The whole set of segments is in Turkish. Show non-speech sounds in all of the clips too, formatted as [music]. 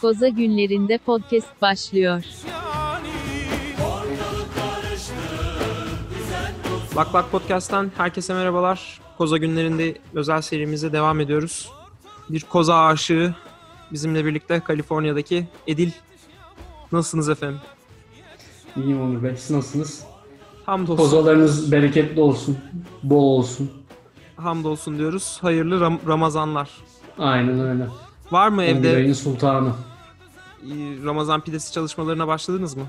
Koza günlerinde podcast başlıyor. Bak Bak Podcast'tan herkese merhabalar. Koza günlerinde özel serimize devam ediyoruz. Bir koza aşığı bizimle birlikte Kaliforniya'daki Edil. Nasılsınız efendim? İyiyim Onur Bey. Siz nasılsınız? Hamdolsun. Kozalarınız bereketli olsun. Bol olsun. Hamdolsun diyoruz. Hayırlı Ram- Ramazanlar. Aynen öyle. Var mı 11 evde ayın sultanı. Ramazan pidesi çalışmalarına başladınız mı?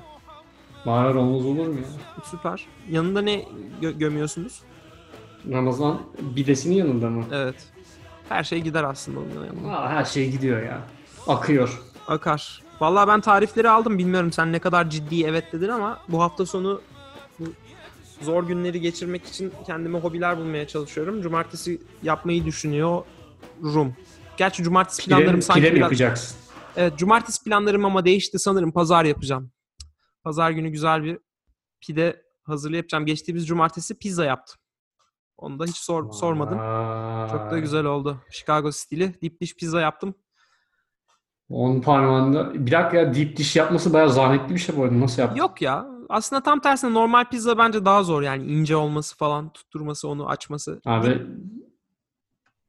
Bağırar olmaz olur mu ya? Süper. Yanında ne gö- gömüyorsunuz? Ramazan bidesinin yanında mı? Evet. Her şey gider aslında onun yanında. Aa, her şey gidiyor ya. Akıyor. Akar. Vallahi ben tarifleri aldım. Bilmiyorum sen ne kadar ciddi evet dedin ama bu hafta sonu bu zor günleri geçirmek için kendime hobiler bulmaya çalışıyorum. Cumartesi yapmayı düşünüyorum. Gerçi cumartesi planlarım Pide, sanki pide mi biraz... yapacaksın? Evet, cumartesi planlarım ama değişti sanırım. Pazar yapacağım. Pazar günü güzel bir pide hazırlayacağım. Geçtiğimiz cumartesi pizza yaptım. Onu da hiç sor, sormadım. Çok da güzel oldu. Chicago stili deep dish pizza yaptım. Onun parmağında. Bir dakika ya deep dish yapması bayağı zahmetli bir şey bu arada. Nasıl yaptın? Yok ya. Aslında tam tersine normal pizza bence daha zor yani ince olması falan, tutturması, onu açması. Abi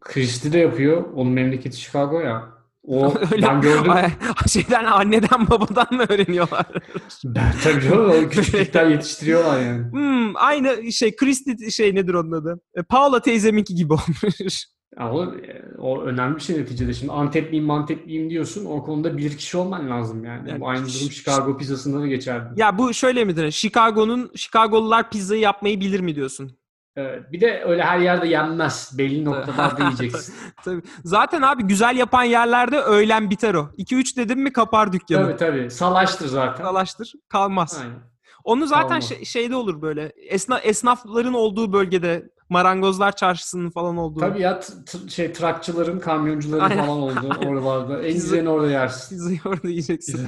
Christy de yapıyor. Onun memleketi Chicago ya. O [laughs] Öyle ben gördüm. [laughs] Şeyden anneden babadan mı öğreniyorlar? [laughs] Ben tabii canım küçüklükten yetiştiriyorlar yani. Hmm, aynı şey Christy şey nedir onun adı? E, Paula teyzeminki gibi olmuş. Ya o, o önemli bir şey neticede. Şimdi Antepliyim Mantepliyim diyorsun. O konuda bir kişi olman lazım yani. Yani Bu aynı durum Chicago pizzasında da geçerli. ya bu şöyle midir? Chicago'nun Chicago'lular pizzayı yapmayı bilir mi diyorsun? Evet, bir de öyle her yerde yenmez. Belli noktalarda [laughs] yiyeceksin. Tabii. Zaten abi güzel yapan yerlerde öğlen biter o. 2-3 dedim mi kapar dükkanı. tabii tabii. Salaştır zaten. Kalaştır, kalmaz. Aynen. Onu zaten Kalmaz. şey- şeyde olur böyle. Esna, esnafların olduğu bölgede marangozlar çarşısının falan olduğu. Tabii ya t- şey trakçıların, kamyoncuların Aynen. falan olduğu oralarda. En güzelini orada yersin. Pizzayı orada yiyeceksin.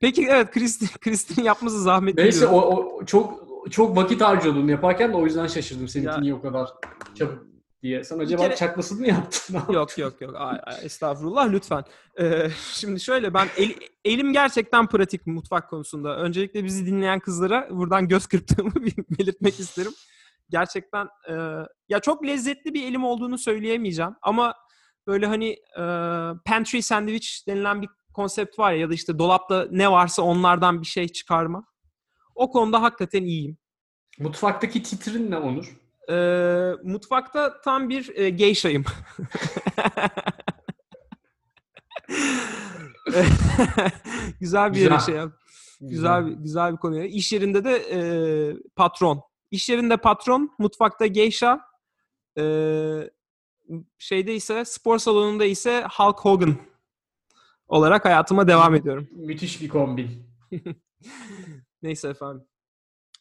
Peki evet Kristin Kristin yapması zahmetli. Neyse o, o çok çok vakit harcıyordun yaparken de o yüzden şaşırdım. Seninki niye o kadar çabuk diye. Sen acaba kere- çakmasını mı yaptın? [laughs] Yok yok yok. Ay, ay, estağfurullah lütfen. Ee, [laughs] şimdi şöyle ben el- elim gerçekten pratik mutfak konusunda. Öncelikle bizi dinleyen kızlara buradan göz kırptığımı [laughs] belirtmek isterim. Gerçekten e, ya çok lezzetli bir elim olduğunu söyleyemeyeceğim ama böyle hani e, pantry sandwich denilen bir konsept var ya ya da işte dolapta ne varsa onlardan bir şey çıkarma. O konuda hakikaten iyiyim. Mutfaktaki titrin ne Onur? Ee, mutfakta tam bir e, geishayım. [laughs] güzel bir yere Güzel. şey yap. Güzel bir, güzel bir konu. İş yerinde de e, patron. İş yerinde patron, mutfakta geisha. E, şeyde ise spor salonunda ise Hulk Hogan olarak hayatıma devam ediyorum. Müthiş bir kombin. [laughs] Neyse efendim.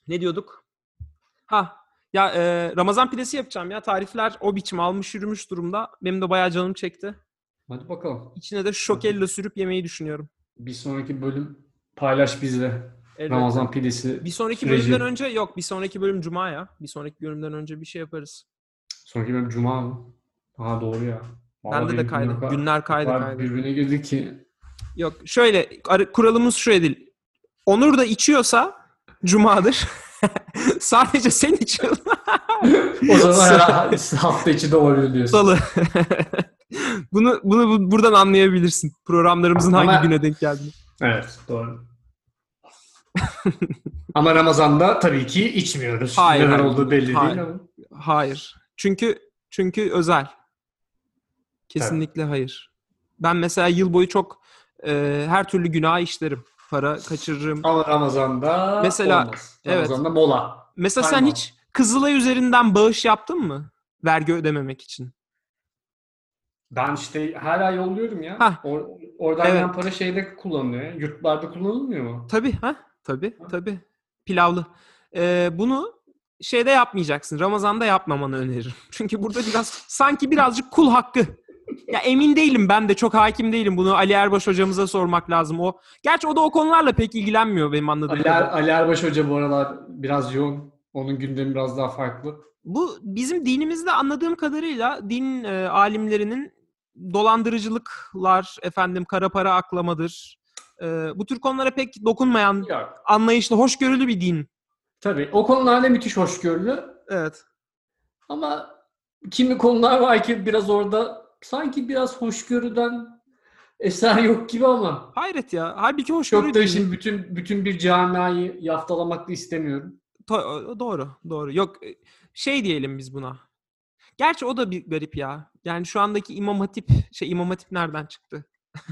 Ne diyorduk? Ha ya e, Ramazan pidesi yapacağım ya. Tarifler o biçim almış yürümüş durumda. Benim de bayağı canım çekti. Hadi bakalım. İçine de şokella sürüp yemeyi düşünüyorum. Bir sonraki bölüm paylaş bizle. Evet. Ramazan pidesi. Bir sonraki süreci. bölümden önce yok. Bir sonraki bölüm Cuma ya. Bir sonraki bölümden önce bir şey yaparız. Sonraki bölüm Cuma mı? Ha doğru ya. Vallahi Bende de kaydı. günler- kaydı kaydı. Birbirine girdik ki. Yok şöyle kuralımız şu Edil. Onur da içiyorsa Cuma'dır. [laughs] Sadece sen içiyorsun. O zaman her hafta içi de olabilir diyorsun. Salı. [laughs] bunu bunu bu- buradan anlayabilirsin. Programlarımızın hangi Ama- güne denk geldiğini. Evet doğru. [laughs] ama Ramazan'da tabii ki içmiyoruz. Hayır, hayır. olduğu belli Hayır. değil ama. Hayır. Çünkü çünkü özel. Kesinlikle hayır. Ben mesela yıl boyu çok e, her türlü günah işlerim. Para kaçırırım. Ama Ramazan'da Mesela- olmaz. evet. Ramazan'da mola. Mesela sen Sayma. hiç Kızılay üzerinden bağış yaptın mı? Vergi ödememek için. Ben işte her ay yolluyorum ya. Hah. Or- oradan Evet. para şeyde kullanılıyor. Yurtlarda kullanılmıyor mu? Tabii ha? Tabii tabii. Pilavlı. Ee, bunu şeyde yapmayacaksın. Ramazan'da yapmamanı öneririm. [laughs] Çünkü burada biraz sanki birazcık kul hakkı. Ya emin değilim ben de çok hakim değilim. Bunu Ali Erbaş hocamıza sormak lazım. O Gerçi o da o konularla pek ilgilenmiyor benim anladığım Ali. Er- Ali Erbaş Hoca bu aralar biraz yoğun. Onun gündemi biraz daha farklı. Bu bizim dinimizde anladığım kadarıyla din e, alimlerinin dolandırıcılıklar, efendim kara para aklamadır. Ee, bu tür konulara pek dokunmayan Yok. anlayışlı, hoşgörülü bir din. Tabii o konularda müthiş hoşgörülü Evet. ama kimi konular var ki biraz orada sanki biraz hoşgörüden eser yok gibi ama Hayret ya. Halbuki hoşgörü çok da şimdi bütün bütün bir camiayı yaftalamak da istemiyorum. To- doğru, doğru. Yok e, şey diyelim biz buna. Gerçi o da bir garip ya. Yani şu andaki İmam Hatip, şey İmam Hatip nereden çıktı? [laughs]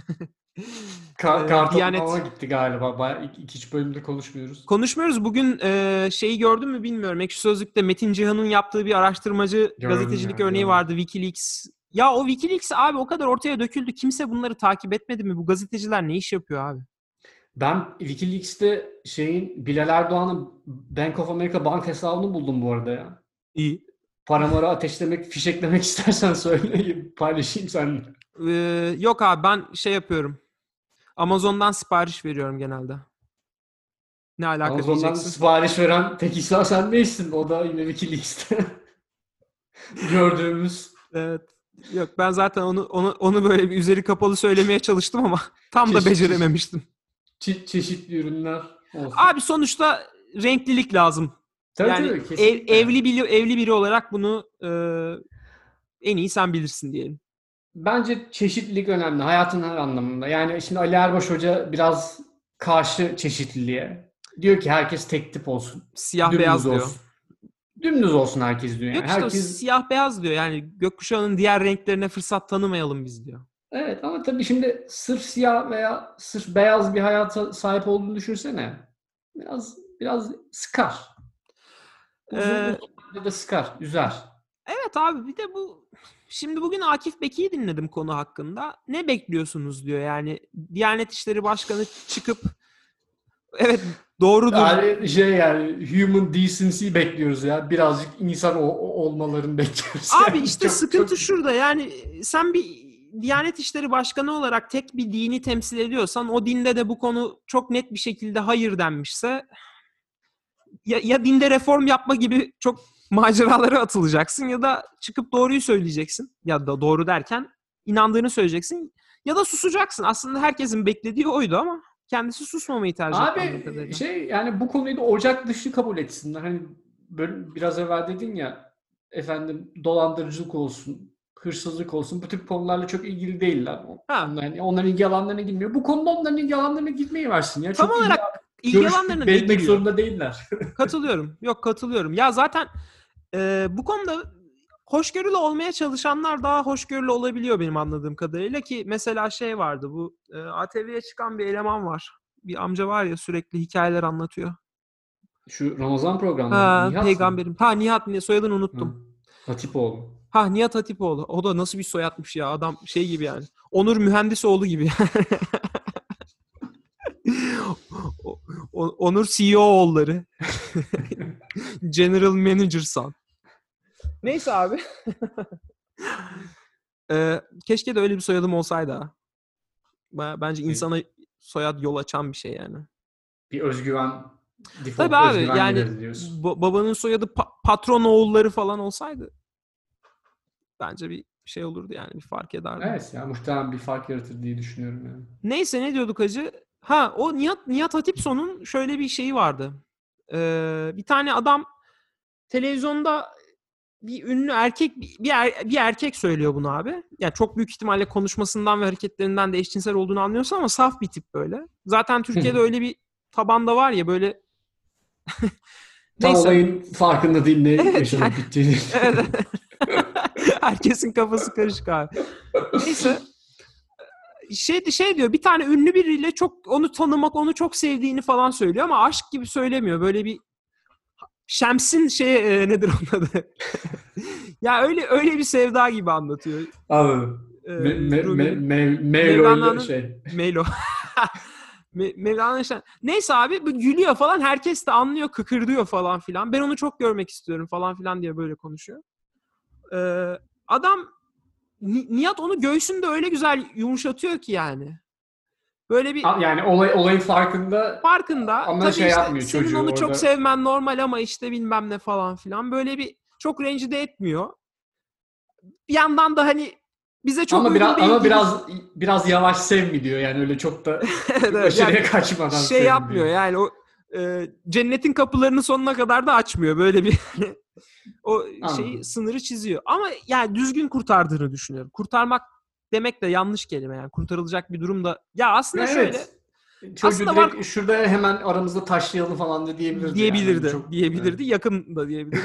Ka Ee, Kartal Diyanet- gitti galiba. Bayağı ilk üç bölümde konuşmuyoruz. Konuşmuyoruz. Bugün e, şeyi gördün mü bilmiyorum. Ekşi Sözlük'te Metin Cihan'ın yaptığı bir araştırmacı Gördüm gazetecilik ya, örneği gördüm. vardı. Wikileaks. Ya o Wikileaks abi o kadar ortaya döküldü. Kimse bunları takip etmedi mi? Bu gazeteciler ne iş yapıyor abi? Ben Wikileaks'te şeyin Bilal Erdoğan'ın Bank of America bank hesabını buldum bu arada ya. İyi. Paramarı ateşlemek, fişeklemek [laughs] istersen söyle paylaşayım seninle. Ee, yok abi ben şey yapıyorum. Amazon'dan sipariş veriyorum genelde. Ne alaka Amazon'dan diyeceksin? sipariş veren tek insan sen değilsin. O da yine Wikileaks'te [laughs] gördüğümüz. Evet. Yok ben zaten onu onu onu böyle bir üzeri kapalı söylemeye çalıştım ama [laughs] tam da Çeşit- becerememiştim. çe- çeşitli ürünler olsun. Abi sonuçta renklilik lazım. Tabii yani tabii, ev- evli biri evli biri olarak bunu e, en iyi sen bilirsin diyelim. Bence çeşitlilik önemli hayatın her anlamında. Yani şimdi Ali Erbaş Hoca biraz karşı çeşitliliğe. Diyor ki herkes tek tip olsun. Siyah beyaz diyor. Dümdüz olsun herkes diyor. Yani. Yok işte herkes siyah beyaz diyor. Yani gökkuşağının diğer renklerine fırsat tanımayalım biz diyor. Evet ama tabii şimdi sırf siyah veya sırf beyaz bir hayata sahip olduğunu düşünsene. Biraz biraz sıkar. Uzun Ee, uzun da sıkar, üzer. Evet abi bir de bu şimdi bugün Akif Beki'yi dinledim konu hakkında. Ne bekliyorsunuz diyor yani Diyanet İşleri Başkanı çıkıp evet doğrudur. Yani şey yani human decency bekliyoruz ya. Birazcık insan o- olmalarını [laughs] bekliyoruz. Abi yani. işte Çok- sıkıntı çok- şurada yani sen bir Diyanet İşleri Başkanı olarak tek bir dini temsil ediyorsan o dinde de bu konu çok net bir şekilde hayır denmişse ya, ya dinde reform yapma gibi çok maceralara atılacaksın ya da çıkıp doğruyu söyleyeceksin. Ya da doğru derken inandığını söyleyeceksin ya da susacaksın. Aslında herkesin beklediği oydu ama kendisi susmamayı tercih etti. Abi kadarıyla. şey yani bu konuyu da ocak dışı kabul etsinler. Hani böyle biraz evvel dedin ya efendim dolandırıcılık olsun, hırsızlık olsun bu tip konularla çok ilgili değiller. Ha. Onlar, yani onların ilgi alanlarına girmiyor. Bu konuda onların ilgi alanlarına gitmeyi versin ya. Tam Çok olarak ilgi, İlgi alanlarına giriyor? zorunda değiller. [laughs] Katılıyorum. Yok katılıyorum. Ya zaten e, bu konuda hoşgörülü olmaya çalışanlar daha hoşgörülü olabiliyor benim anladığım kadarıyla ki mesela şey vardı bu e, ATV'ye çıkan bir eleman var. Bir amca var ya sürekli hikayeler anlatıyor. Şu Ramazan programı. Ha, Nihat mı? peygamberim. Ha Nihat soyadını unuttum. Hı. Hatipoğlu. Ha Nihat Hatipoğlu. O da nasıl bir soyadmış ya adam şey gibi yani. Onur Mühendisoğlu gibi. [laughs] Onur CEO oğulları. [laughs] General Manager son. Neyse abi. [laughs] Ee, keşke de öyle bir soyadım olsaydı ha. Bence insana soyad yol açan bir şey yani. Bir özgüven. default Tabii abi özgüven yani ba- babanın soyadı pa- patron oğulları falan olsaydı bence bir şey olurdu yani bir fark ederdi. Evet ya muhtemelen bir fark yaratır diye düşünüyorum yani. Neyse ne diyorduk hacı? Ha o Nihat, Nihat Hatipson'un şöyle bir şeyi vardı. Ee, bir tane adam televizyonda bir ünlü erkek bir, er- bir erkek söylüyor bunu abi. Yani çok büyük ihtimalle konuşmasından ve hareketlerinden de eşcinsel olduğunu anlıyorsun ama saf bir tip böyle. Zaten Türkiye'de öyle bir tabanda var ya böyle [laughs] Tam olayın farkında değil ne Evet, yaşanıp yani- bittiğini. [laughs] Evet. [laughs] Herkesin kafası karışık abi. Neyse. Şey, şey diyor bir tane ünlü biriyle çok onu tanımak onu çok sevdiğini falan söylüyor ama aşk gibi söylemiyor. Böyle bir Şems'in şey e, nedir onun adı? [laughs] ya öyle öyle bir sevda gibi anlatıyor. Anladım. E, Me, me, me, me, şey. Melo. [laughs] Me- Mevlana Şen- Neyse abi bu gülüyor falan. Herkes de anlıyor, kıkırdıyor falan filan. Ben onu çok görmek istiyorum falan filan diye böyle konuşuyor. Ee, adam Ni- Nihat onu göğsünde öyle güzel yumuşatıyor ki yani. Böyle bir Yani olay, olayın farkında farkında. Ama Tabii şey işte yapmıyor senin çocuğu onu orada. çok sevmen normal ama işte bilmem ne falan filan. Böyle bir çok rencide etmiyor. Bir yandan da hani bize çok ama biraz değil ama gibi- biraz biraz yavaş yavaş sevmi diyor. Yani öyle çok da [laughs] Evet, aşırıya Yani kaçmadan şey yapmıyor diyor. yani o e, cennetin kapılarını sonuna kadar da açmıyor böyle bir [laughs] o şeyi Anladım. sınırı çiziyor ama yani düzgün kurtardığını düşünüyorum. Kurtarmak demek de yanlış kelime yani kurtarılacak bir durumda. Ya aslında Evet. şöyle Çocuğu Aslında direkt var- şurada hemen aramızda taşlayalım falan da diyebilirdi. diyebilirdi. Yani. Çok- diyebilirdi. Evet. Yakın da diyebilirdi.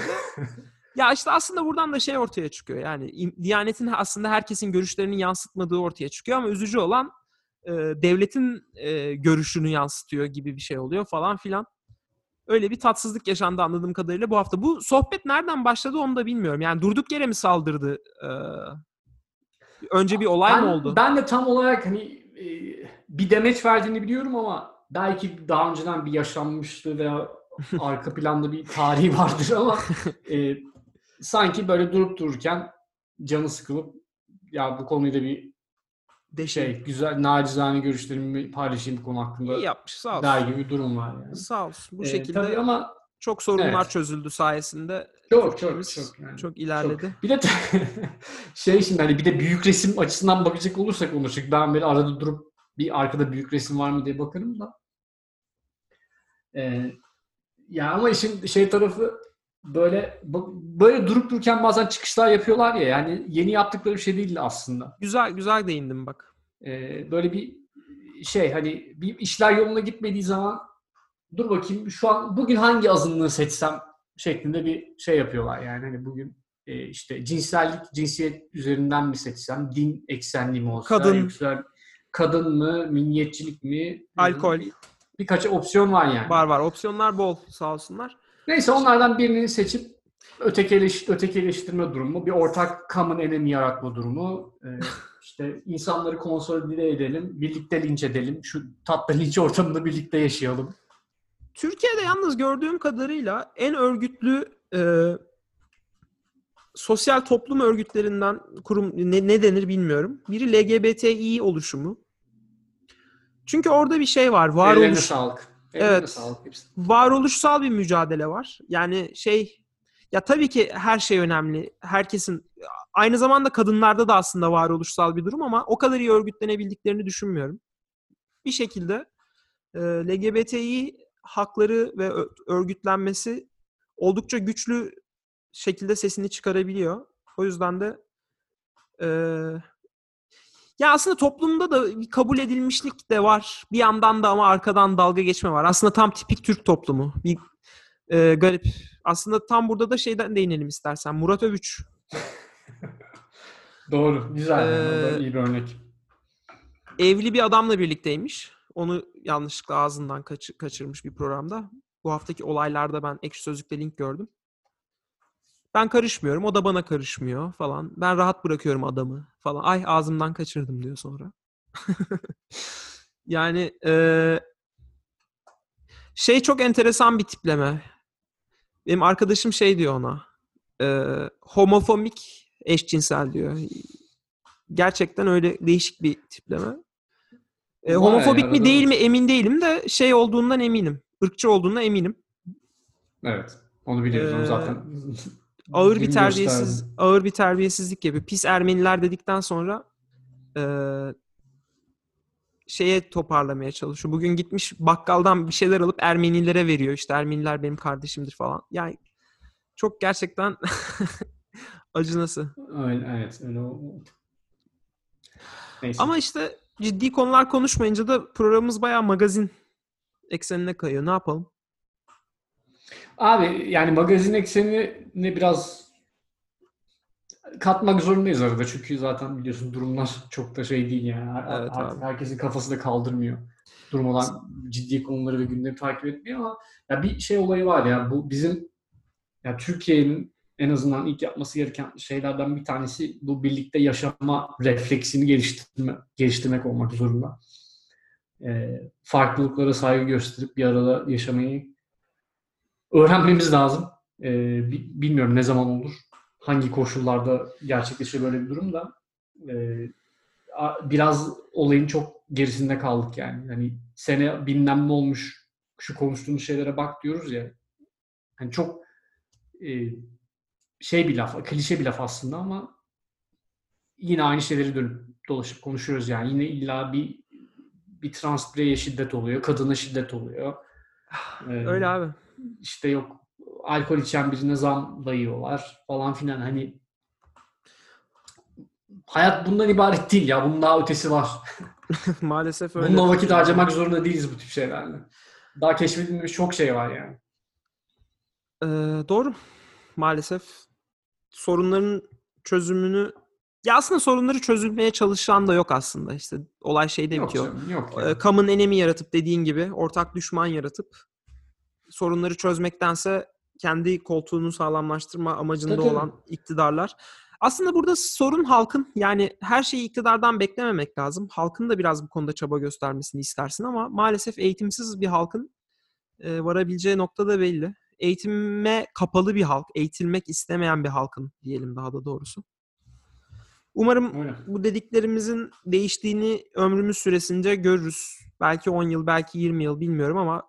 [laughs] ya işte aslında buradan da şey ortaya çıkıyor. Yani Diyanet'in aslında herkesin görüşlerini yansıtmadığı ortaya çıkıyor ama üzücü olan e, devletin e, görüşünü yansıtıyor gibi bir şey oluyor falan filan. Öyle bir tatsızlık yaşandı anladığım kadarıyla bu hafta. Bu sohbet nereden başladı onu da bilmiyorum. Yani durduk yere mi saldırdı? e, önce bir olay ben, mı oldu? Ben de tam olarak hani e, bir demeç verdiğini biliyorum ama belki daha önceden bir yaşanmıştı veya [laughs] arka planda bir tarihi vardır ama e, sanki böyle durup dururken canı sıkılıp ya bu konuyu da bir şey güzel nacizane görüşlerimi paylaşayım bu konu hakkında İyi yapmış sağ olsun. der gibi bir durum var yani. Sağ olsun. Bu E, şekilde tabii ama çok sorunlar Evet. çözüldü sayesinde. Çok çok çok yani. çok ilerledi. Bir de [laughs] şey şimdi hani bir de büyük resim açısından bakacak olursak olur. Çünkü ben böyle arada durup bir arkada büyük resim var mı diye bakarım da. Ee, ya ama işin şey tarafı böyle böyle durup dururken bazen çıkışlar yapıyorlar ya yani yeni yaptıkları bir şey değil aslında. Güzel güzel değindim bak. Ee, böyle bir şey hani bir işler yoluna gitmediği zaman dur bakayım şu an bugün hangi azınlığı seçsem şeklinde bir şey yapıyorlar yani hani bugün e, işte cinsellik cinsiyet üzerinden mi seçsem din eksenli mi olsa Kadın. yoksa kadın mı milliyetçilik mi Alkol. Bir- birkaç opsiyon var yani. Var var. Opsiyonlar bol sağ olsunlar. Neyse onlardan birini seçip ötekileş, ötekileştirme durumu, bir ortak common enemy yaratma durumu, e, [laughs] işte insanları konsolide edelim, birlikte linç edelim, şu tatlı linç ortamında birlikte yaşayalım. Türkiye'de yalnız gördüğüm kadarıyla en örgütlü e, sosyal toplum örgütlerinden kurum ne, ne denir bilmiyorum. Biri LGBTİ oluşumu. Çünkü orada bir şey var. Varoluş, sağlık. Ellerine Evet. sağlık varoluşsal bir mücadele var. Yani şey ya tabii ki her şey önemli. Herkesin aynı zamanda kadınlarda da aslında varoluşsal bir durum ama o kadar iyi örgütlenebildiklerini düşünmüyorum. Bir şekilde e, LGBTİ hakları ve örgütlenmesi oldukça güçlü şekilde sesini çıkarabiliyor. O yüzden de e, ya aslında toplumda da bir kabul edilmişlik de var. Bir yandan da ama arkadan dalga geçme var. Aslında tam tipik Türk toplumu. Bir e, garip. Aslında tam burada da şeyden değinelim istersen. Murat Övüç. [laughs] Doğru. Güzel. Ee, iyi bir örnek. Evli bir adamla birlikteymiş. Onu yanlışlıkla ağzından kaçı- kaçırmış bir programda. Bu haftaki olaylarda ben ekşi sözlükte link gördüm. Ben karışmıyorum. O da bana karışmıyor falan. Ben rahat bırakıyorum adamı falan. Ay ağzımdan kaçırdım diyor sonra. [laughs] yani e, şey çok enteresan bir tipleme. Benim arkadaşım şey diyor ona. E, homofobik eşcinsel diyor. Gerçekten öyle değişik bir tipleme. E, homofobik mi değil mi emin değilim de şey olduğundan eminim. Irkçı olduğundan eminim. Evet. Onu biliyoruz. Onu Ee, zaten [laughs] Ağır bir terbiyesiz gösterdim. ağır bir terbiyesizlik yapıyor. Pis Ermeniler dedikten sonra e, şeye toparlamaya çalışıyor. Bugün gitmiş bakkaldan bir şeyler alıp Ermenilere veriyor. İşte Ermeniler benim kardeşimdir falan. Yani çok gerçekten [laughs] acınası. Öyle, evet. Öyle o- Neyse. Ama işte ciddi konular konuşmayınca da programımız bayağı magazin eksenine kayıyor. Ne yapalım? Abi yani magazin eksenini biraz katmak zorundayız arada. Çünkü zaten biliyorsun durumlar [laughs] çok da şey değil yani. Evet Artık abi. herkesin kafası da kaldırmıyor. Durmadan ciddi konuları ve gündemi takip etmiyor ama ya bir şey olayı var ya bu bizim ya Türkiye'nin en azından ilk yapması gereken şeylerden bir tanesi bu birlikte yaşama refleksini geliştirme, geliştirmek olmak zorunda. Ee, farklılıklara saygı gösterip bir arada yaşamayı öğrenmemiz lazım. Bi- bilmiyorum ne zaman olur, hangi koşullarda gerçekleşir böyle bir durum da a- biraz olayın çok gerisinde kaldık yani. Hani sene bilmem ne olmuş, şu konuştuğumuz şeylere bak diyoruz ya. Hani çok e, şey bir laf, klişe bir laf aslında ama yine aynı şeyleri dönüp dolaşıp konuşuyoruz yani. Yine illa bir bir trans bireye şiddet oluyor, kadına şiddet oluyor. Ee, Öyle abi. işte yok alkol içen birine zam dayıyorlar falan filan hani hayat bundan ibaret değil ya. Bunun daha ötesi var. [laughs] Maalesef öyle. Bununla vakit harcamak zorunda değiliz bu tip şeylerle. Daha keşfedilmemiş çok şey var yani. Ee, doğru. Maalesef sorunların çözümünü ya aslında sorunları çözülmeye çalışan da yok aslında. İşte olay şeyde Yok bitiyor. canım, yok. Yani. common enemy yaratıp dediğin gibi ortak düşman yaratıp sorunları çözmektense kendi koltuğunu sağlamlaştırma amacında Tabii, olan iktidarlar. Aslında burada sorun halkın yani her şeyi iktidardan beklememek lazım. Halkın da biraz bu konuda çaba göstermesini istersin ama maalesef eğitimsiz bir halkın varabileceği nokta da belli. Eğitime kapalı bir halk, eğitilmek istemeyen bir halkın diyelim daha da doğrusu. Umarım Öyle. bu dediklerimizin değiştiğini ömrümüz süresince görürüz. Belki 10 yıl, belki 20 yıl bilmiyorum ama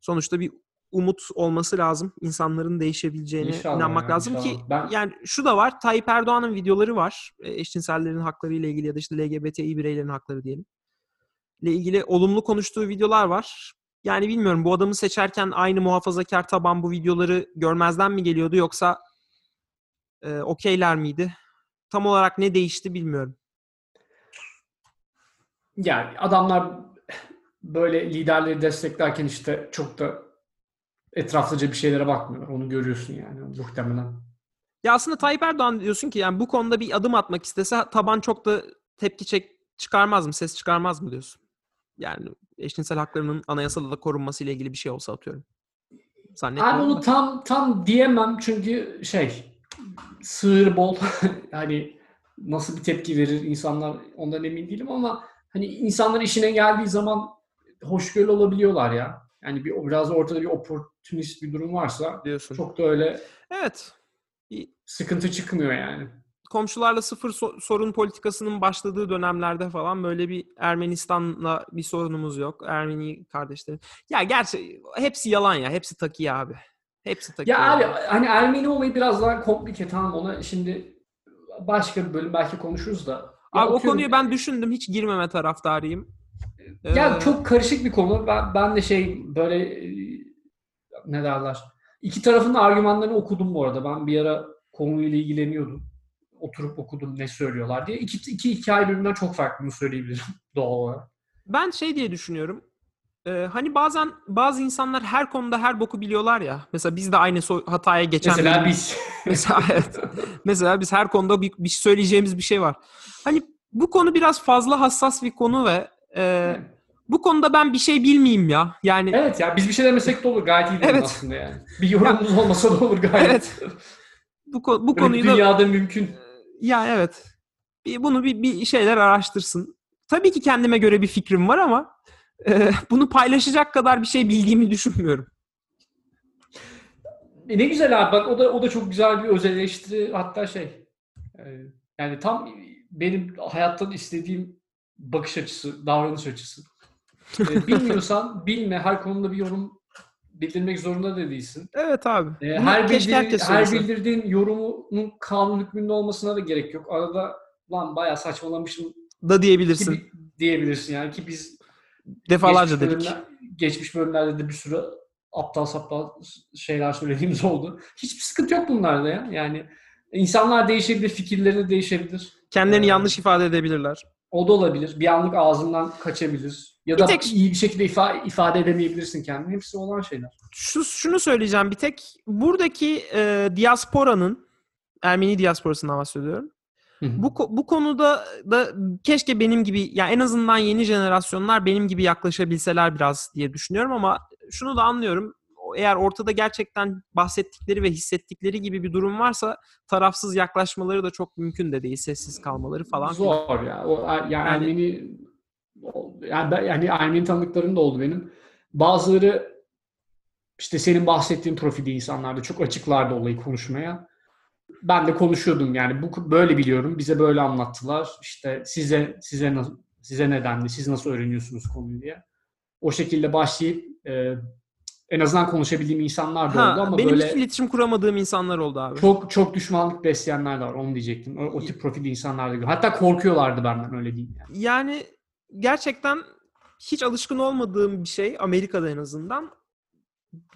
sonuçta bir umut olması lazım. İnsanların değişebileceğine İnşallah inanmak ya, lazım ki inşallah. Ben- yani şu da var. Tayyip Erdoğan'ın videoları var. E, Eşcinsellerin hakları ile ilgili ya da işte LGBTİ bireylerin hakları diyelim. ile ilgili olumlu konuştuğu videolar var. Yani bilmiyorum bu adamı seçerken aynı muhafazakar taban bu videoları görmezden mi geliyordu yoksa e, okeyler miydi? Tam olarak ne değişti bilmiyorum. Yani adamlar böyle liderleri desteklerken işte çok da etraflıca bir şeylere bakmıyorlar. Onu görüyorsun yani muhtemelen. Ya aslında Tayyip Erdoğan diyorsun ki yani bu konuda bir adım atmak istese taban çok da tepki çek çıkarmaz mı, ses çıkarmaz mı diyorsun? Yani eşcinsel haklarının anayasada da korunması ile ilgili bir şey olsa atıyorum. Abi Zannetmiyorum. onu da. tam tam diyemem çünkü şey sığır bol [laughs] hani nasıl bir tepki verir insanlar ondan emin değilim ama hani insanlar işine geldiği zaman hoşgörülü olabiliyorlar ya. Yani bir biraz ortada bir opportunist bir durum varsa diyorsun. çok da öyle Evet. Sıkıntı çıkmıyor yani. Komşularla sıfır so- sorun politikasının başladığı dönemlerde falan böyle bir Ermenistan'la bir sorunumuz yok. Ermeni kardeşlerim. Ya gerçi hepsi yalan ya. Hepsi takiye abi. Hepsi takiye. Ya abi hani Ermeni olayı biraz daha komplike tamam ona şimdi başka bir bölüm belki konuşuruz da. Ya Abi o konuyu ben düşündüm. Hiç girmeme taraftarıyım. Ya Ee, çok karışık bir konu. Ben, ben de şey böyle ne derler. İki tarafın argümanlarını okudum bu arada. Ben bir ara konuyla ilgileniyordum. Oturup okudum ne söylüyorlar diye. İki, iki hikaye birbirinden çok farklı söyleyebilirim [laughs] doğal olarak. Ben şey diye düşünüyorum. Ee, hani bazen bazı insanlar her konuda her boku biliyorlar ya. Mesela biz de aynı so- hataya geçen Mesela biz. [laughs] Mesela evet. Mesela biz her konuda bir, bir söyleyeceğimiz bir şey var. Hani bu konu biraz fazla hassas bir konu ve e, bu konuda ben bir şey bilmeyeyim ya. Yani evet ya biz bir şey demesek de olur. Gayet iyi Evet. aslında yani. Bir yorumumuz olmasa da olur gayet. Evet. bu, bu Böyle konuyu da dünyada mümkün. Ya evet. Bir, bunu bir, bir şeyler araştırsın. Tabii ki kendime göre bir fikrim var ama e, [laughs] bunu paylaşacak kadar bir şey bildiğimi düşünmüyorum. E ne güzel abi bak o da o da çok güzel bir öz eleştiri hatta şey e, yani tam benim hayattan istediğim bakış açısı, davranış açısı. E, [laughs] bilmiyorsan bilme her konuda bir yorum bildirmek zorunda da değilsin. Evet abi. E, Bunu her, bildir, her bildirdiğin yorumunun kanun hükmünde olmasına da gerek yok. Arada lan bayağı saçmalamışım da diyebilirsin. ki diyebilirsin yani ki biz Defalarca geçmiş dedik. bölümler- geçmiş bölümlerde de bir sürü aptal saptal şeyler söylediğimiz [laughs] oldu. Hiçbir sıkıntı yok bunlarda ya. Yani insanlar değişebilir, fikirleri değişebilir. Kendilerini Ee, yanlış ifade edebilirler. O da olabilir. Bir anlık ağzından kaçabilir. Ya Bir da tek- iyi bir şekilde ifa- ifade edemeyebilirsin kendini. Hepsi olan şeyler. Şu, şunu söyleyeceğim bir tek. Buradaki e, diasporanın, Ermeni diasporasından bahsediyorum. Bu, ko- bu konuda da keşke benim gibi, ya en azından yeni jenerasyonlar benim gibi yaklaşabilseler biraz diye düşünüyorum ama şunu da anlıyorum. Eğer ortada gerçekten bahsettikleri ve hissettikleri gibi bir durum varsa tarafsız yaklaşmaları da çok mümkün de değil. Sessiz kalmaları falan. Zor ya. O, er- yani, Ermeni yani, ben- yani Ermeni tanıdıklarım da oldu benim. Bazıları işte senin bahsettiğin profilde insanlardı. Çok açıklardı olayı konuşmaya. Ben de konuşuyordum yani bu böyle biliyorum. Bize böyle anlattılar. İşte size size nasıl size nedenli siz nasıl öğreniyorsunuz konuyu diye. O şekilde başlayıp e, En azından konuşabildiğim insanlar da oldu Ha, ama benim böyle hiç iletişim kuramadığım insanlar oldu abi. çok çok düşmanlık besleyenler de var. Onu diyecektim. O, o tip profilde insanlar da. Hatta korkuyorlardı benden öyle diyeyim yani. Yani gerçekten hiç alışkın olmadığım bir şey Amerika'da en azından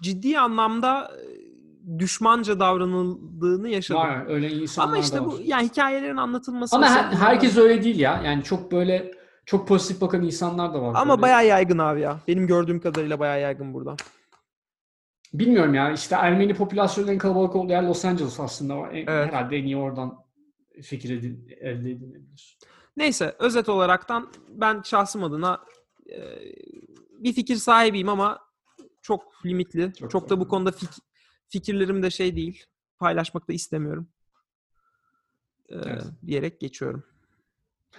ciddi anlamda e, düşmanca davranıldığını yaşadım. Var öyle insanlar Ama işte bu yani hikayelerin anlatılması Ama her- herkes öyle değil ya. Yani çok böyle çok pozitif bakan insanlar da var. ama Böyle- bayağı yaygın abi ya. Benim gördüğüm kadarıyla bayağı yaygın burada. Bilmiyorum ya. İşte Ermeni popülasyonunun en kalabalık olduğu yer Los Angeles aslında. En- Evet. Herhalde en iyi oradan fikir edin, elde edilebilir. Neyse özet olaraktan ben şahsım adına e, bir fikir sahibiyim ama çok limitli. Çok, Çok da bu konuda fik- fikirlerim de şey değil. Paylaşmak da istemiyorum. E, Evet. diyerek geçiyorum.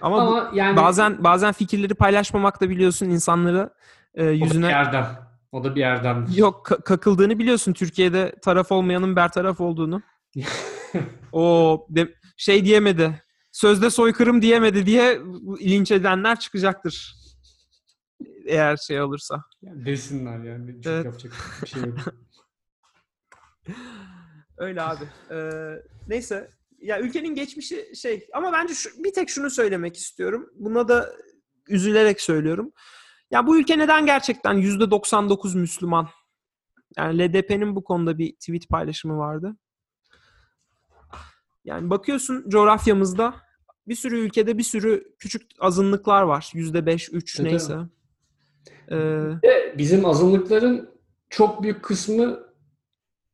Ama, bu- Ama yani bazen bazen fikirleri paylaşmamak da biliyorsun insanları e, o da bir yüzüne yerden. O da bir yerden. yok ka- kakıldığını biliyorsun Türkiye'de taraf olmayanın bertaraf olduğunu. [laughs] o de- şey diyemedi. Sözde soykırım diyemedi diye linç edenler çıkacaktır. Eğer şey olursa. Yani desinler yani. Çok Evet. yapacak bir şey yok. [laughs] Öyle abi. Ee, neyse. Ya ülkenin geçmişi şey ama bence şu, bir tek şunu söylemek istiyorum. Buna da üzülerek söylüyorum. Ya bu ülke neden gerçekten %99 Müslüman? Yani LDP'nin bu konuda bir tweet paylaşımı vardı. Yani bakıyorsun coğrafyamızda bir sürü ülkede bir sürü küçük azınlıklar var. %5, 3 Tabii. neyse. Ee, bizim azınlıkların çok büyük kısmı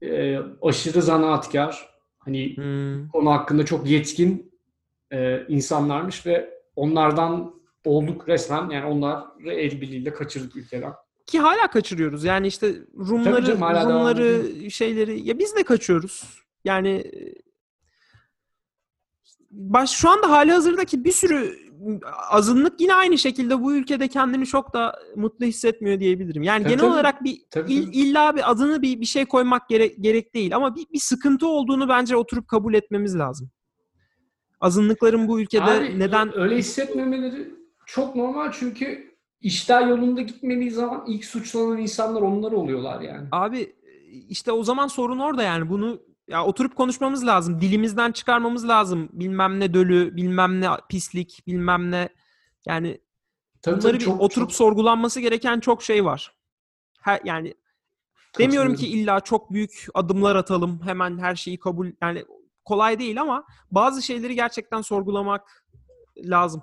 e, aşırı zanaatkar. Hani hmm. konu hakkında çok yetkin e, insanlarmış ve onlardan olduk resmen. Yani onları el birliğiyle kaçırdık ülkeden. Ki hala kaçırıyoruz. Yani işte Rumları, canım, Rumları, şeyleri ya biz de kaçıyoruz. Yani e, baş şu anda hali hazırdaki bir sürü azınlık yine aynı şekilde bu ülkede kendini çok da mutlu hissetmiyor diyebilirim. Yani Tabii, genel tabii. olarak bir Tabii, il- tabii. illa bir adını bir bir şey koymak gerek gerek değil ama bir, bir sıkıntı olduğunu bence oturup kabul etmemiz lazım. Azınlıkların bu ülkede Abi, neden öyle hissetmemeleri çok normal çünkü işler yolunda gitmediği zaman ilk suçlanan insanlar onlar oluyorlar yani. Abi işte o zaman sorun orada yani bunu ya oturup konuşmamız lazım. Dilimizden çıkarmamız lazım. Bilmem ne dölü, bilmem ne pislik, bilmem ne yani Tabii, bunları tabii, bir çok- oturup çok sorgulanması gereken çok şey var. Her, yani demiyorum ki illa çok büyük adımlar atalım. Hemen her şeyi kabul yani kolay değil ama bazı şeyleri gerçekten sorgulamak lazım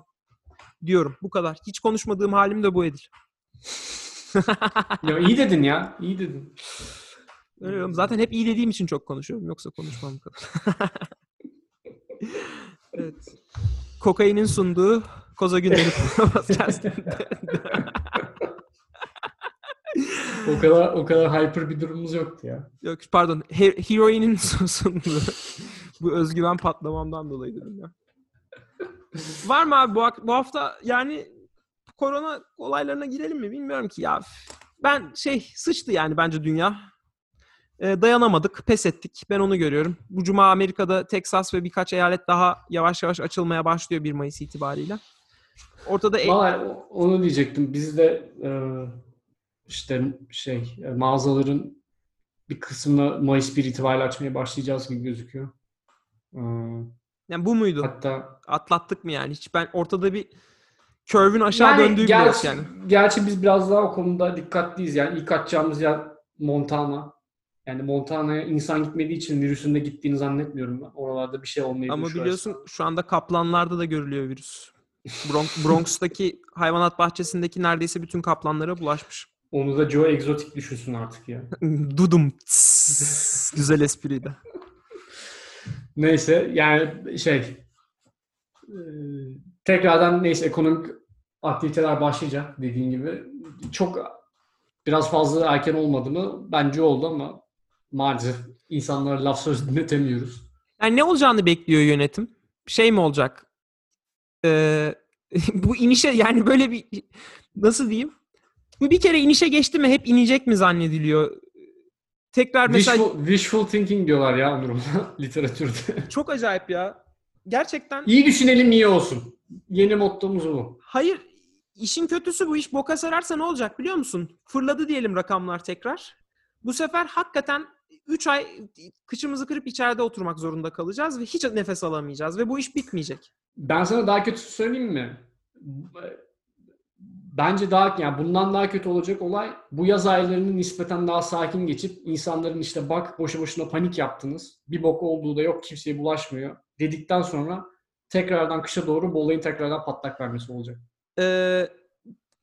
diyorum. Bu kadar. Hiç konuşmadığım halim de bu Edil. Ya iyi dedin ya. iyi dedin. Öyle diyorum. Zaten hep iyi dediğim için çok konuşuyorum. Yoksa konuşmam kadar. [laughs] evet. Kokainin sunduğu Koza [laughs] podcast'inde. O kadar o kadar hyper bir durumumuz yoktu ya. Yok pardon. He- Heroin'in sunduğu. [laughs] bu özgüven patlamamdan dolayı dedim ya. Var mı abi bu, bu hafta yani korona olaylarına girelim mi bilmiyorum ki ya. Ben şey sıçtı yani bence dünya. Ee, dayanamadık, pes ettik. Ben onu görüyorum. Bu cuma Amerika'da Texas ve birkaç eyalet daha yavaş yavaş açılmaya başlıyor 1 Mayıs itibariyle. Ortada e- Vallahi o- onu diyecektim. Biz de e, işte şey e, mağazaların bir kısmını Mayıs 1 itibariyle açmaya başlayacağız gibi gözüküyor. E, yani bu muydu? hatta Atlattık mı yani? Hiç ben ortada bir curve'ün aşağı yani döndüğü bile yok gerçi, yani. gerçi biz biraz daha o konuda dikkatliyiz. Yani ilk açacağımız yer Montana. Yani Montana'ya insan gitmediği için virüsün de gittiğini zannetmiyorum ben. Oralarda bir şey olmayabilir. Ama şu biliyorsun açıdan. şu anda kaplanlarda da görülüyor virüs. Bronx, [laughs] Bronx'taki hayvanat bahçesindeki neredeyse bütün kaplanlara bulaşmış. Onu da Joe Exotic düşünsün artık ya. [laughs] Dudum. Tss. Güzel espriydi. [laughs] Neyse yani şey e, tekrardan neyse ekonomik aktiviteler başlayacak dediğin gibi. Çok biraz fazla erken olmadı mı? Bence oldu ama maalesef insanlara laf söz dinletemiyoruz. Yani ne olacağını bekliyor yönetim? Şey mi olacak? Ee, [laughs] bu inişe yani böyle bir nasıl diyeyim? Bu bir kere inişe geçti mi hep inecek mi zannediliyor? Tekrar mesela Wishful, wishful thinking diyorlar ya Onur [laughs] literatürde. çok acayip ya. Gerçekten iyi düşünelim iyi olsun. Yeni mottomuz bu. Hayır. işin kötüsü bu iş boka sararsa ne olacak biliyor musun? Fırladı diyelim rakamlar tekrar. Bu sefer hakikaten 3 ay kıçımızı kırıp içeride oturmak zorunda kalacağız ve hiç nefes alamayacağız ve bu iş bitmeyecek. Ben sana daha kötü söyleyeyim mi? Bence daha yani bundan daha kötü olacak olay bu yaz aylarını nispeten daha sakin geçip insanların işte bak boşu boşuna panik yaptınız. Bir bok olduğu da yok kimseye bulaşmıyor dedikten sonra tekrardan kışa doğru bu olayın tekrardan patlak vermesi olacak. Ee,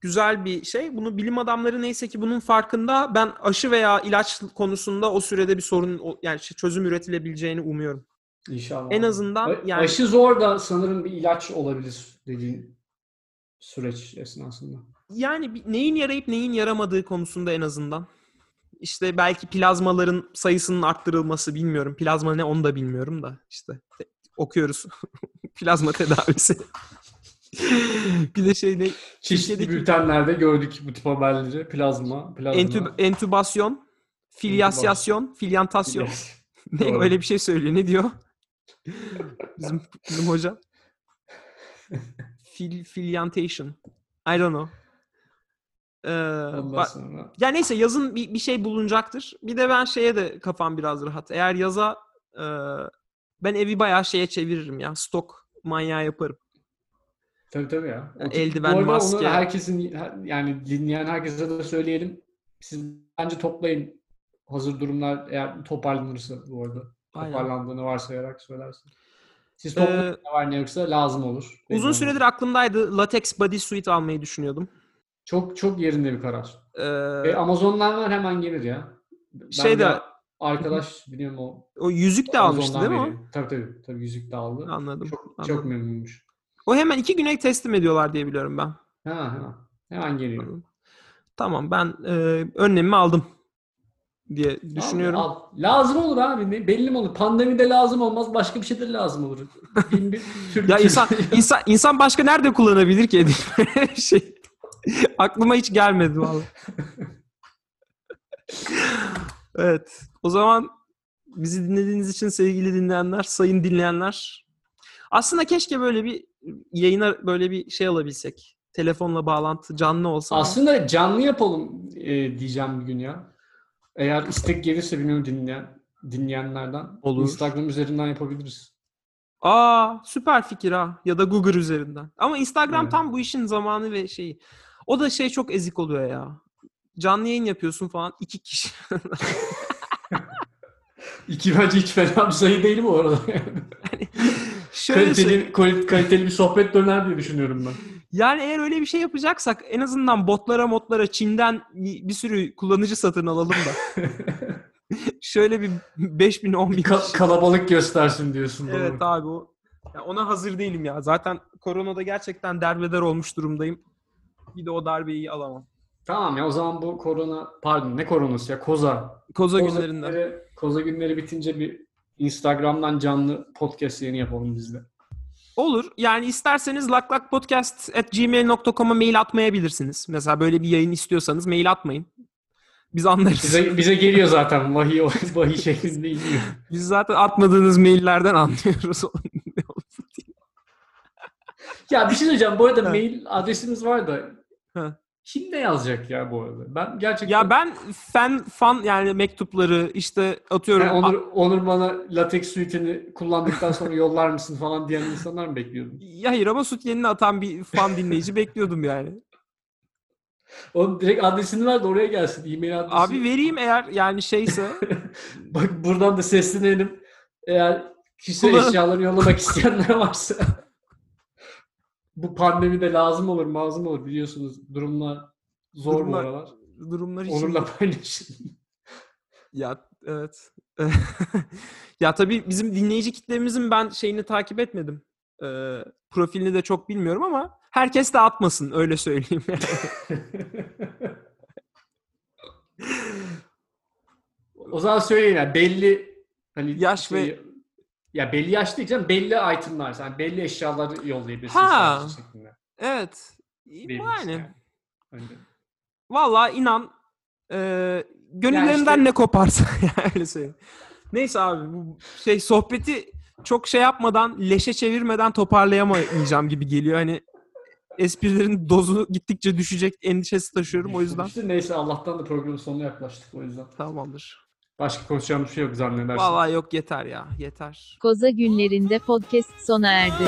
güzel bir şey. Bunu bilim adamları neyse ki bunun farkında. Ben aşı veya ilaç konusunda o sürede bir sorun yani çözüm üretilebileceğini umuyorum. İnşallah. En azından yani Aşı zor da sanırım bir ilaç olabilir dediğin süreç esnasında. yani neyin yarayıp neyin yaramadığı konusunda en azından. İşte belki plazmaların sayısının arttırılması bilmiyorum. Plazma ne onu da bilmiyorum da işte te- okuyoruz. [laughs] Plazma tedavisi. [laughs] bir de şey ne? Çeşitli Türkiye'deki- bültenlerde gördük bu tip haberleri. Plazma, plazma. Entüb- entübasyon, filyasyon, filyantasyon. [laughs] Ne öyle bir şey söylüyor. Ne diyor? Bizim, bizim hocam. Fil, filyantation. I don't know. Ee, ba- sonra. ya neyse yazın bir, bir şey bulunacaktır. Bir de ben şeye de kafam biraz rahat. Eğer yaza e, ben evi bayağı şeye çeviririm ya. Stok manyağı yaparım. Tabii tabii ya. O Eldiven, bu maske. Onu herkesin yani dinleyen herkese de söyleyelim. Siz bence toplayın hazır durumlar eğer toparlanırsa bu arada. Aynen. Toparlandığını varsayarak söylersin. Siz toplayın Ee, ne var ne yoksa lazım olur. Uzun süredir aklımdaydı. Latex bodysuit almayı düşünüyordum. Çok çok yerinde bir karar. Ee, E, Amazon'dan var hemen gelir ya. Ben Şey de- arkadaş biliyorum o o yüzük de almıştı değil mi veriyor. Tabii tabii. Tabii yüzük de aldı. Anladım. Çok, anladım. çok memnunmuş. O hemen iki güne teslim ediyorlar diye biliyorum ben. Hemen hemen. Hemen geliyor. Tamam ben e, önlemimi aldım diye düşünüyorum. Al, al. Lazım olur abi. Ne, belli mi olur? Pandemide lazım olmaz. Başka bir şeyde lazım olur. [laughs] Ya insan [laughs] insan insan başka nerede kullanabilir ki [laughs] şey? Aklıma hiç gelmedi vallahi. evet. O zaman bizi dinlediğiniz için sevgili dinleyenler, sayın dinleyenler. Aslında keşke böyle bir yayına böyle bir şey alabilsek. Telefonla bağlantı canlı olsa. Aslında canlı yapalım e, diyeceğim bir gün ya. Eğer istek gelirse bilmiyorum dinleyen dinleyenlerden. Olur. Instagram üzerinden yapabiliriz. Aa süper fikir ha. Ya da Google üzerinden. Ama Instagram Evet. tam bu işin zamanı ve şeyi. O da şey çok ezik oluyor ya. Canlı yayın yapıyorsun falan iki kişi. [laughs] İki bence hiç fena bir sayı değil bu arada. [laughs] Şöyle kaliteli, kal- kaliteli bir sohbet döner diye düşünüyorum ben. [laughs] Yani eğer öyle bir şey yapacaksak en azından botlara modlara Çin'den bir sürü kullanıcı satın alalım da. [laughs] [laughs] Şöyle bir 5000 10 bin ka- kalabalık göstersin diyorsun. doğru. Evet abi o. Ya ona hazır değilim ya. Zaten koronada gerçekten derbeder olmuş durumdayım. Bir de o darbeyi alamam. Tamam ya o zaman bu korona pardon ne koronası ya koza. Koza, Koza günlerinden. günleri, koza günleri bitince bir Instagram'dan canlı podcast yayını yapalım biz de. Olur. Yani isterseniz laklakpodcast.gmail.com'a mail atmayabilirsiniz. Mesela böyle bir yayın istiyorsanız mail atmayın. Biz anlarız. Bize, bize geliyor zaten vahiy, [laughs] vahiy şeklinde iniyor. Biz zaten atmadığınız maillerden anlıyoruz. [laughs] Ya bir şey söyleyeceğim. Bu arada mail adresimiz var da Ha. Kim ne yazacak ya bu arada? Ben gerçekten ya ben fan fan yani mektupları işte atıyorum. Yani Onur, Onur bana latex suite'ini kullandıktan sonra yollar mısın falan diyen insanlar mı bekliyordun? Ya hayır ama sütyenini atan bir fan dinleyici bekliyordum yani. O direkt adresini ver de oraya gelsin. E-mail adresi. Abi vereyim eğer yani şeyse. [laughs] Bak buradan da seslenelim. Eğer kişisel Kullan- eşyalarını yollamak isteyenler varsa bu pandemide lazım olur, mazım olur biliyorsunuz. Durumlar zor Durumlar- bu aralar. durumlar için. Onurla paylaşın. [laughs] Ya evet. [laughs] ya tabii bizim dinleyici kitlemizin ben şeyini takip etmedim. Ee, profilini de çok bilmiyorum ama herkes de atmasın öyle söyleyeyim. yani. [laughs] o zaman söyleyin yani belli hani Yaş ve- ya belli yaş değil canım belli itemlar yani belli eşyaları yollayabilirsiniz Ha. şeklinde. evet. Diyebiliriz Yani. Öyle. Vallahi inan e, gönüllerinden işte- ne koparsa [laughs] yani öyle söyleyeyim. Neyse abi bu şey sohbeti çok şey yapmadan leşe çevirmeden toparlayamayacağım gibi geliyor. Hani esprilerin dozu gittikçe düşecek endişesi taşıyorum o yüzden. Neyse Allah'tan da programın sonuna yaklaştık o yüzden. Tamamdır. Başka konuşacağımız bir şey yok zannedersin. Vallahi yok yeter ya yeter. Koza günlerinde podcast sona erdi.